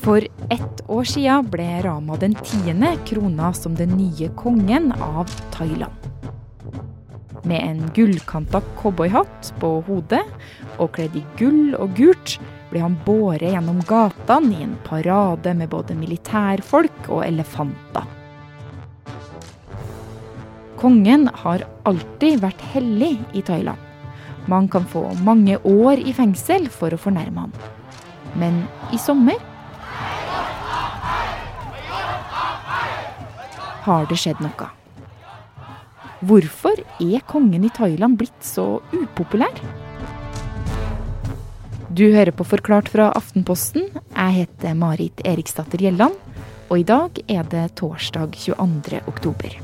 For ett år siden ble Rama den tiende krona som den nye kongen av Thailand. Med en gullkanta cowboyhatt på hodet og kledd i gull og gult ble han båret gjennom gatene i en parade med både militærfolk og elefanter. Kongen har alltid vært hellig i Thailand. Man kan få mange år i fengsel for å fornærme ham. Men i sommer har det skjedd noe. Hvorfor er kongen i Thailand blitt så upopulær? Du hører på Forklart fra Aftenposten. Jeg heter Marit Eriksdatter Gjelland, og i dag er det torsdag 22. oktober.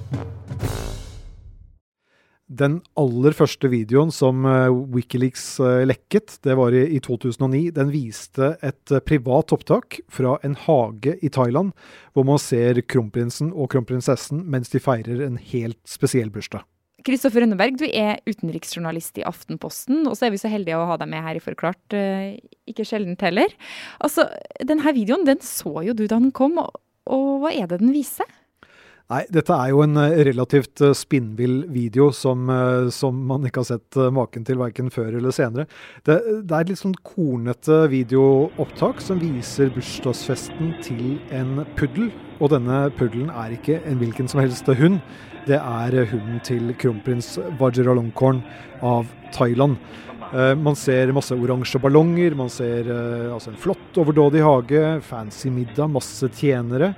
Den aller første videoen som eh, Wikileaks eh, lekket, det var i 2009. Den viste et eh, privat opptak fra en hage i Thailand, hvor man ser kronprinsen og kronprinsessen mens de feirer en helt spesiell bursdag. Kristoffer Rønneberg, du er utenriksjournalist i Aftenposten, og så er vi så heldige å ha deg med her i Forklart. Ikke sjeldent heller. Altså, denne videoen den så jo du da den kom, og hva er det den viser? Nei, dette er jo en eh, relativt eh, spinnvill video som, eh, som, man ikke har sett maken til verken før eller senere. Det, det er et litt sånn kornete videoopptak som viser bursdagsfesten til en puddel. Og denne puddelen er ikke en hvilken som helst hund. Det er hunden til kronprins Vajiralongkorn av Thailand. Man ser masse oransje ballonger, man ser altså en flott, overdådig hage, fancy middag, masse tjenere.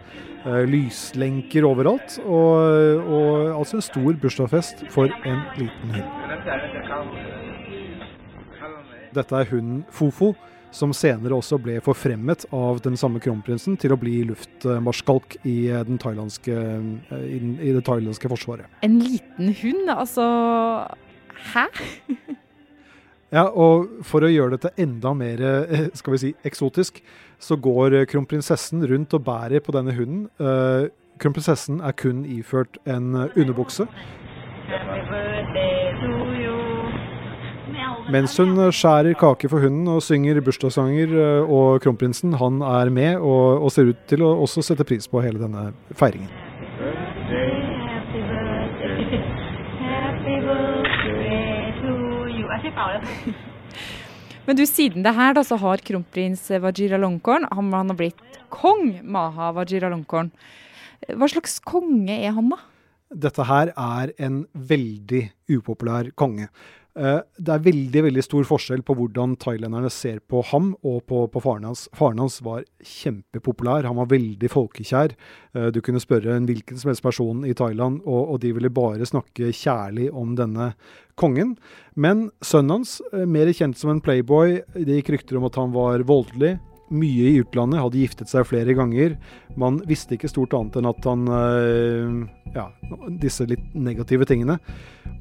Eh, lyslenker overalt. Og, og, altså en stor bursdagsfest for en liten hund. Dette er hunden Fofo, som senere også ble forfremmet av den samme kronprinsen til å bli luftmarskalk i, den thailandske, eh, i, i det thailandske forsvaret. En liten hund? Altså Hæ? Ja, og for å gjøre dette enda mer eh, skal vi si, eksotisk, så går kronprinsessen rundt og bærer på denne hunden. Uh, kronprinsessen er kun iført en underbukse. Mens hun skjærer kake for hunden og synger bursdagssanger, eh, og kronprinsen han er med og, og ser ut til å også sette pris på hele denne feiringen. Men du, siden det her da, så har kronprins Vajiralongkorn han, han har blitt kong Maha Vajiralongkorn. Hva slags konge er han, da? Dette her er en veldig upopulær konge. Eh, det er veldig veldig stor forskjell på hvordan thailenderne ser på ham og på, på faren hans. Faren hans var kjempepopulær, han var veldig folkekjær. Eh, du kunne spørre en hvilken som helst person i Thailand, og, og de ville bare snakke kjærlig om denne kongen. Men sønnen hans, eh, mer kjent som en playboy, det gikk rykter om at han var voldelig, mye i utlandet, hadde giftet seg flere ganger. Man visste ikke stort annet enn at han øh, Ja, disse litt negative tingene.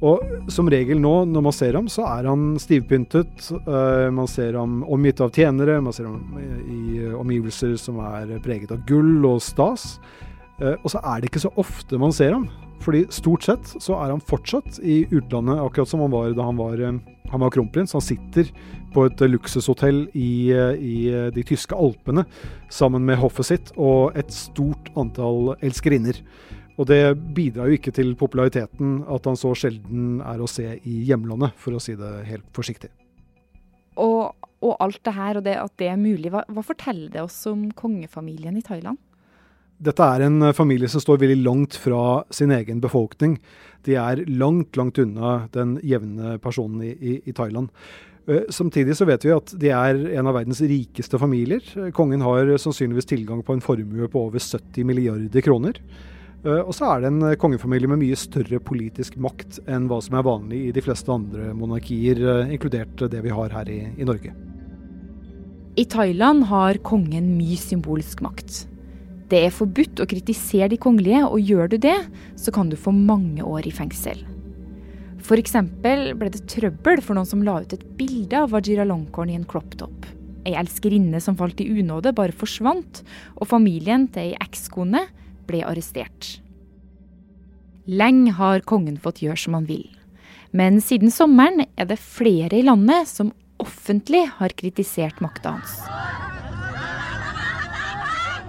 Og som regel nå, når man ser ham, så er han stivpyntet. Øh, man ser ham omgitt av tjenere, man ser ham i omgivelser som er preget av gull og stas. Uh, og så er det ikke så ofte man ser ham. Fordi stort sett så er han fortsatt i utlandet, akkurat som han var da han var, han var kronprins. Han sitter på et luksushotell i, i, de tyske alpene sammen med hoffet sitt og et stort antall elskerinner. Og det bidrar jo ikke til populariteten at han så sjelden er å se i hjemlandet, for å si det helt forsiktig. Og, og alt det her, og det at det er mulig, hva, hva forteller det oss om kongefamilien i Thailand? Dette er en familie som står veldig langt fra sin egen befolkning. De er langt, langt unna den jevne personen i, i, i Thailand. Eh, samtidig så vet vi at de er en av verdens rikeste familier. Kongen har sannsynligvis tilgang på en formue på over 70 milliarder kroner. Eh, og så er det en kongefamilie med mye større politisk makt enn hva som er vanlig i de fleste andre monarkier, eh, inkludert det vi har her i, i Norge. I Thailand har kongen mye symbolsk makt. Det er forbudt å kritisere de kongelige, og gjør du det, så kan du få mange år i fengsel. F.eks. ble det trøbbel for noen som la ut et bilde av Vajira Longkorn i en crop top. Ei elskerinne som falt i unåde, bare forsvant, og familien til ei ekskone ble arrestert. Lenge har kongen fått gjøre som han vil. Men siden sommeren er det flere i landet som offentlig har kritisert makta hans.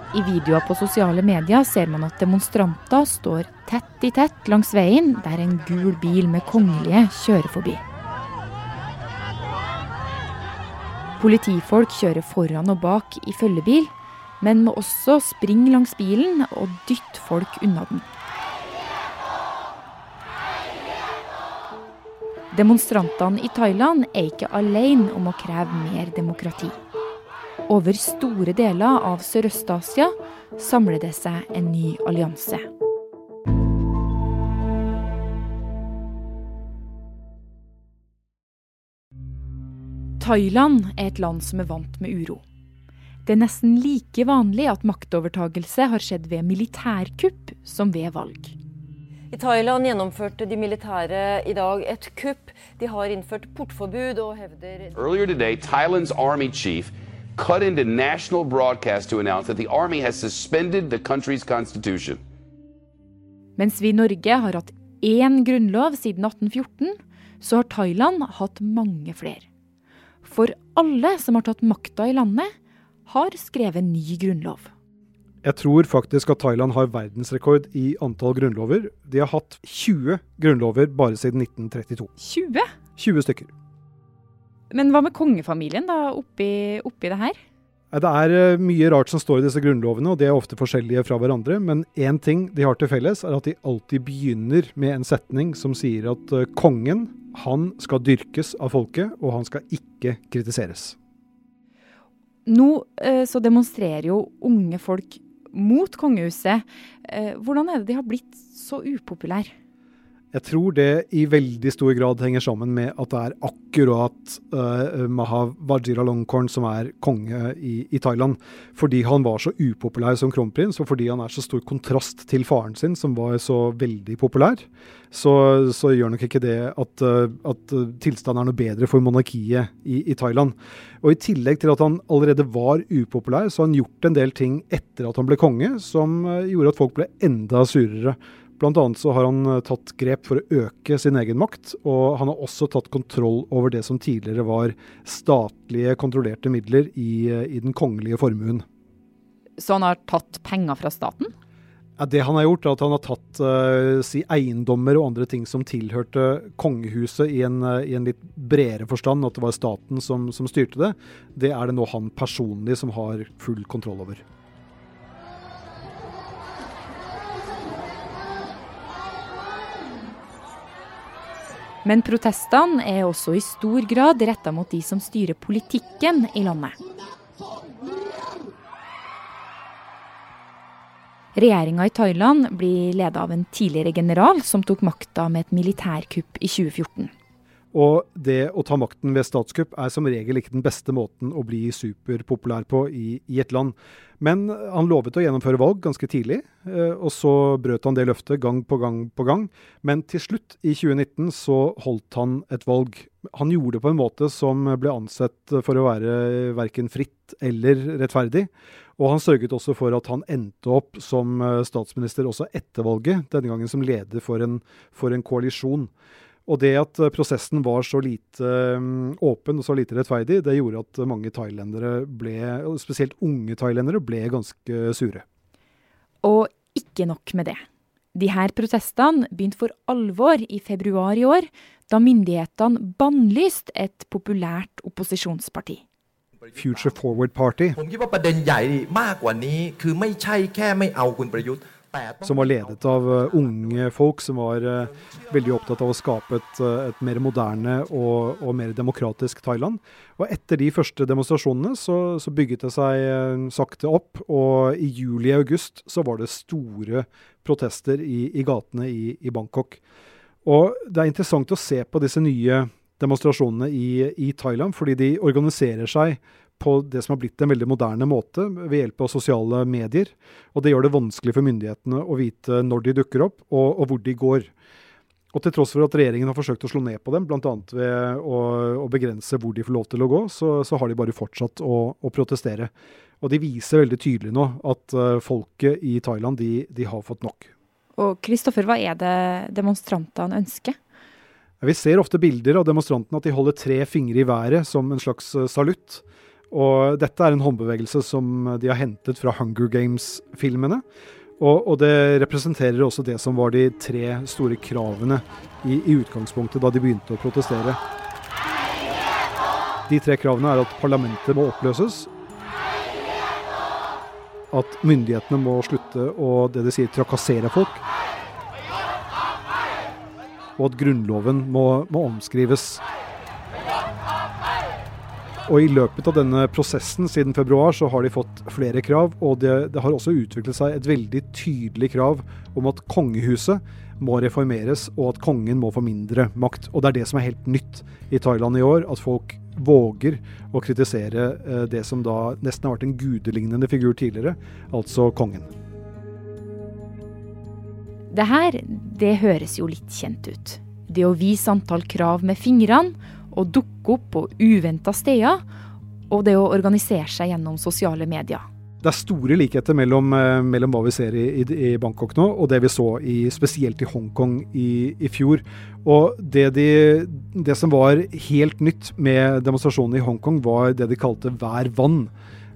I videoer på sosiale medier ser man at demonstranter står tett i tett langs veien der en gul bil med kongelige kjører forbi. Politifolk kjører foran og bak i følgebil, men må også springe langs bilen og dytte folk unna den. Demonstrantene i Thailand er ikke alene om å kreve mer demokrati. Over store deler av Sørøst-Asia samler det seg en ny allianse. Thailand er et land som er vant med uro. Det er nesten like vanlig at maktovertagelse har skjedd ved militærkupp som ved valg. I Thailand gjennomførte de militære i dag et kupp. De har innført portforbud og hevder Tidligere i dag, Thailand's army chief cut into national broadcast to announce that the army has suspended the country's constitution. Mens vi i Norge har hatt én grunnlov siden 1814, så har Thailand hatt mange flere. For alle som har tatt makta i landet, har skrevet ny grunnlov. Jeg tror faktisk at Thailand har verdensrekord i antall grunnlover. De har hatt 20 grunnlover bare siden 1932. 20? 20 stykker. Men hva med kongefamilien da, oppi, oppi det her? Det er eh, mye rart som står i disse grunnlovene, og de er ofte forskjellige fra hverandre. Men én ting de har til felles, er at de alltid begynner med en setning som sier at eh, kongen, han skal dyrkes av folket, og han skal ikke kritiseres. Nå eh, så demonstrerer jo unge folk mot kongehuset. Hvordan er det de har blitt så upopulære? Jeg tror det i veldig stor grad henger sammen med at det er akkurat uh, Maha Vajiralongkorn som er konge i, i, Thailand. Fordi han var så upopulær som kronprins, og fordi han er så stor kontrast til faren sin, som var så veldig populær, så, så gjør nok ikke det at, uh, at tilstanden er noe bedre for monarkiet i, i, Thailand. Og I tillegg til at han allerede var upopulær, så har han gjort en del ting etter at han ble konge, som uh, gjorde at folk ble enda surere. Bl.a. så har han eh, tatt grep for å øke sin egen makt, og han har også tatt kontroll over det som tidligere var statlige kontrollerte midler i, eh, i den kongelige formuen. Så han har tatt penger fra staten? Ja, det han har gjort, er at han har tatt uh, si eiendommer og andre ting som tilhørte kongehuset i en, uh, i en, litt bredere forstand, at det var staten som, som styrte det. Det er det nå han personlig som har full kontroll over. Men protestene er også i stor grad retta mot de som styrer politikken i landet. Regjeringa i Thailand blir leda av en tidligere general som tok makta med et militærkupp i 2014. Og det å ta makten ved statskupp er som regel ikke den beste måten å bli superpopulær på i, i, et land. Men han lovet å gjennomføre valg ganske tidlig, eh, og så brøt han det løftet gang på gang på gang. Men til slutt, i 2019, så holdt han et valg. Han gjorde det på en måte som ble ansett for å være verken fritt eller rettferdig. Og han sørget også for at han endte opp som eh, statsminister også etter valget, denne gangen som leder for en, for en koalisjon. Og det at eh, prosessen var så lite mm, åpen og så lite rettferdig, det gjorde at mange thailendere ble, spesielt unge thailendere, ble ganske sure. Og ikke nok med det. De her protestene begynte for alvor i februar i år, da myndighetene bannlyste et populært opposisjonsparti. Future Forward Party som var ledet av uh, unge folk som var uh, veldig opptatt av å skape et, uh, et mer moderne og, og, mer demokratisk Thailand. Og etter de første demonstrasjonene så, så bygget det seg sakte opp, og i juli-august så var det store protester i, i gatene i, i, Bangkok. Og det er interessant å se på disse nye demonstrasjonene i, i Thailand, fordi de organiserer seg på det som har blitt en veldig moderne måte, ved hjelp av sosiale medier. Og det gjør det vanskelig for myndighetene å vite når de dukker opp, og, og hvor de går. Og til tross for at regjeringen har forsøkt å slå ned på dem, bl.a. ved å, å, begrense hvor de får lov til å gå, så, så har de bare fortsatt å, å, protestere. Og de viser veldig tydelig nå at uh, folket i Thailand, de, de har fått nok. Og Kristoffer, hva er det demonstrantene ønsker? Vi ser ofte bilder av demonstrantene at de holder tre fingre i været som en slags uh, salutt. Og dette er en håndbevegelse som de har hentet fra Hunger Games-filmene. Og, og, det representerer også det som var de tre store kravene i, i, utgangspunktet da de begynte å protestere. De tre kravene er at parlamentet må oppløses. At myndighetene må slutte å det de sier, trakassere folk. Og at grunnloven må, må omskrives. Og I løpet av denne prosessen siden februar så har de fått flere krav. Og det, det, har også utviklet seg et veldig tydelig krav om at kongehuset må reformeres, og at kongen må få mindre makt. Og Det er det som er helt nytt i Thailand i år. At folk våger å kritisere eh, det som da nesten har vært en gudelignende figur tidligere, altså kongen. Det her, det høres jo litt kjent ut. Det å vise antall krav med fingrene å dukke opp på uventa steder, og det å organisere seg gjennom sosiale medier. Det er store likheter mellom, eh, mellom hva vi ser i, i, i, Bangkok nå, og det vi så i, spesielt i Hongkong i, i fjor. Og det, de, det, som var helt nytt med demonstrasjonene i Hongkong, var det de kalte hver vann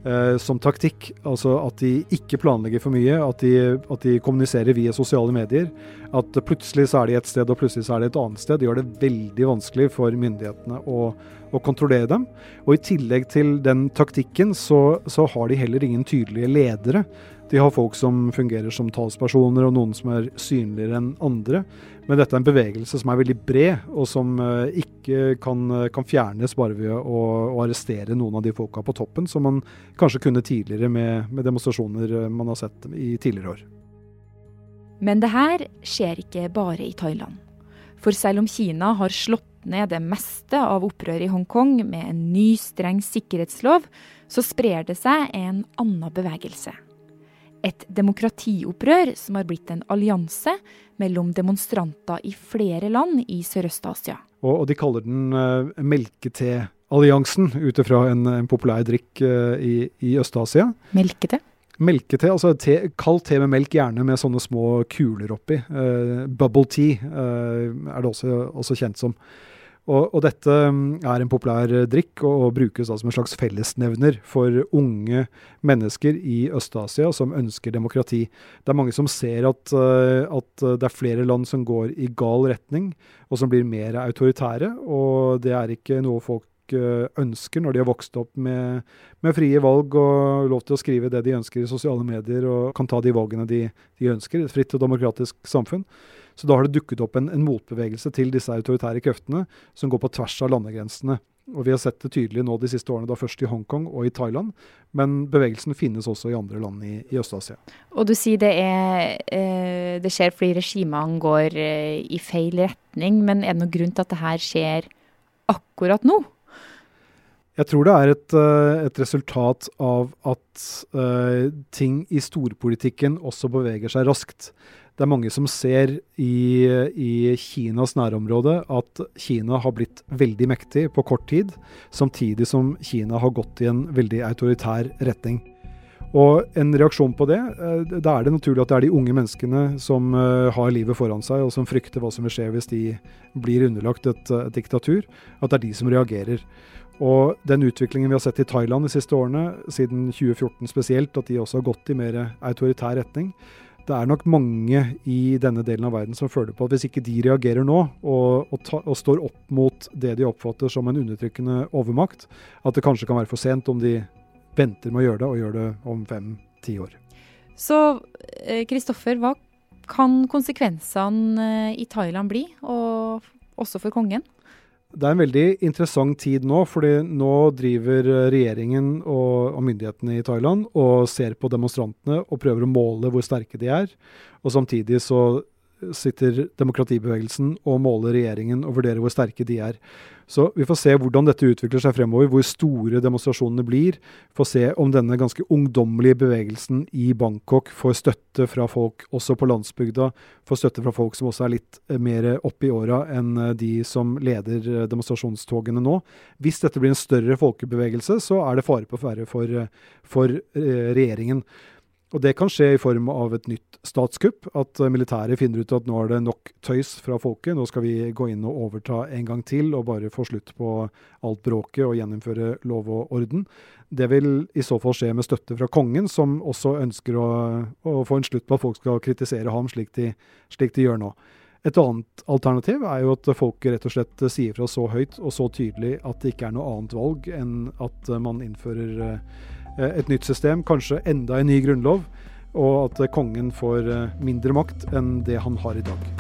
eh, som taktikk. Altså at de ikke planlegger for mye, at de, at de, kommuniserer via sosiale medier. At plutselig så er de et sted, og plutselig så er de et annet sted. Det gjør det veldig vanskelig for myndighetene å, å kontrollere dem. Og i tillegg til den taktikken, så, så har de heller ingen tydelige ledere. De har folk som fungerer som talspersoner, og noen som er synligere enn andre. Men dette er en bevegelse som er veldig bred, og som eh, ikke kan, eh, kan fjernes bare ved å, å, arrestere noen av de folka på toppen, som man kanskje kunne tidligere med, med demonstrasjoner eh, man har sett i tidligere år. Men det her skjer ikke bare i Thailand. For selv om Kina har slått ned det meste av opprøret i Hongkong med en ny, streng sikkerhetslov, så sprer det seg en annen bevegelse. Et demokratiopprør som har blitt en allianse mellom demonstranter i flere land i Sørøst-Asia. Og, og, de kaller den uh, melketealliansen, ut ifra en, en, populær drikk uh, i, i Øst-Asia. Melkete? Melkete, altså te, kald te med melk, gjerne med sånne små kuler oppi. Uh, bubble tea er det også, også kjent som. Og, og, dette mm, er en populær eh, drikk og, brukes som en slags fellesnevner for unge mennesker i Øst-Asia som ønsker demokrati. Det er mange som ser at, uh, at, det er flere land som går i gal retning, og som blir mer autoritære. Og det er ikke noe folk ønsker når de har vokst opp med, med, frie valg og lov til å skrive det de ønsker i sosiale medier og kan ta de valgene de, de ønsker. Et fritt og demokratisk samfunn. Så da har det dukket opp en, en motbevegelse til disse autoritære kreftene som går på tvers av landegrensene. Og Vi har sett det tydelig nå de siste årene, da først i Hongkong og i Thailand. Men bevegelsen finnes også i andre land i, i Øst-Asia. Og du sier det, er, eh, det skjer fordi regimene går eh, i feil retning. Men er det noen grunn til at det her skjer akkurat nå? Jeg tror det er et, eh, et resultat av at uh, ting i storpolitikken også beveger seg raskt det er mange som ser i, i, Kinas nærområde at Kina har blitt veldig mektig på kort tid, samtidig som Kina har gått i en veldig autoritær retning. Og en reaksjon på det, eh, da er det naturlig at det er de unge menneskene som har livet foran seg, og som frykter hva som vil skje hvis de blir underlagt et, et diktatur, at det er de som reagerer. Og den utviklingen vi har sett i Thailand de siste årene, siden 2014 spesielt, at de også har gått i mer autoritær retning, det er nok mange i denne delen av verden som føler på at hvis ikke de reagerer nå, og, og, ta, og, står opp mot det de oppfatter som en undertrykkende overmakt, at det kanskje kan være for sent om de venter med å gjøre det, og gjør det om fem-ti år. Så eh, Kristoffer, hva kan konsekvensene eh, i Thailand bli, og også for kongen? Det er en veldig interessant tid nå, fordi nå driver regjeringen og, og, myndighetene i Thailand og ser på demonstrantene og prøver å måle hvor sterke de er. Og samtidig så sitter demokratibevegelsen og måler regjeringen og vurderer hvor sterke de er. Så vi får se hvordan dette utvikler seg fremover, hvor store demonstrasjonene blir. Får se om denne ganske ungdommelige bevegelsen i Bangkok får støtte fra folk også på landsbygda. Får støtte fra folk som også er litt eh, mer oppe i åra enn eh, de som leder eh, demonstrasjonstogene nå. Hvis dette blir en større folkebevegelse, så er det fare på ferde for, for regjeringen. Og Det kan skje i form av et nytt statskupp. At militæret finner ut at nå er det nok tøys fra folket, nå skal vi gå inn og overta en gang til og bare få slutt på alt bråket og gjennomføre lov og orden. Det vil i så fall skje med støtte fra kongen, som også ønsker å, å få en slutt på at folk skal kritisere ham slik de, slik de gjør nå. Et annet alternativ er jo at folket rett og slett sier fra så høyt og så tydelig at det ikke er noe annet valg enn at man innfører Eh, et nytt system, kanskje enda en ny grunnlov, og at kongen får eh, mindre makt enn det han har i dag.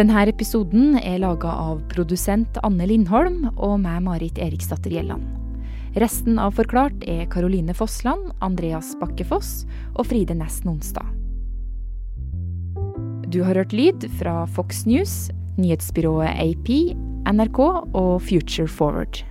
Denne episoden er laga av produsent Anne Lindholm og meg, Marit Eriksdatter Gjelland. Resten av Forklart er Caroline Fossland, Andreas Bakkefoss og Fride Næss Nonstad. Du har hørt lyd fra Fox News, nyhetsbyrået AP, NRK og Future Forward.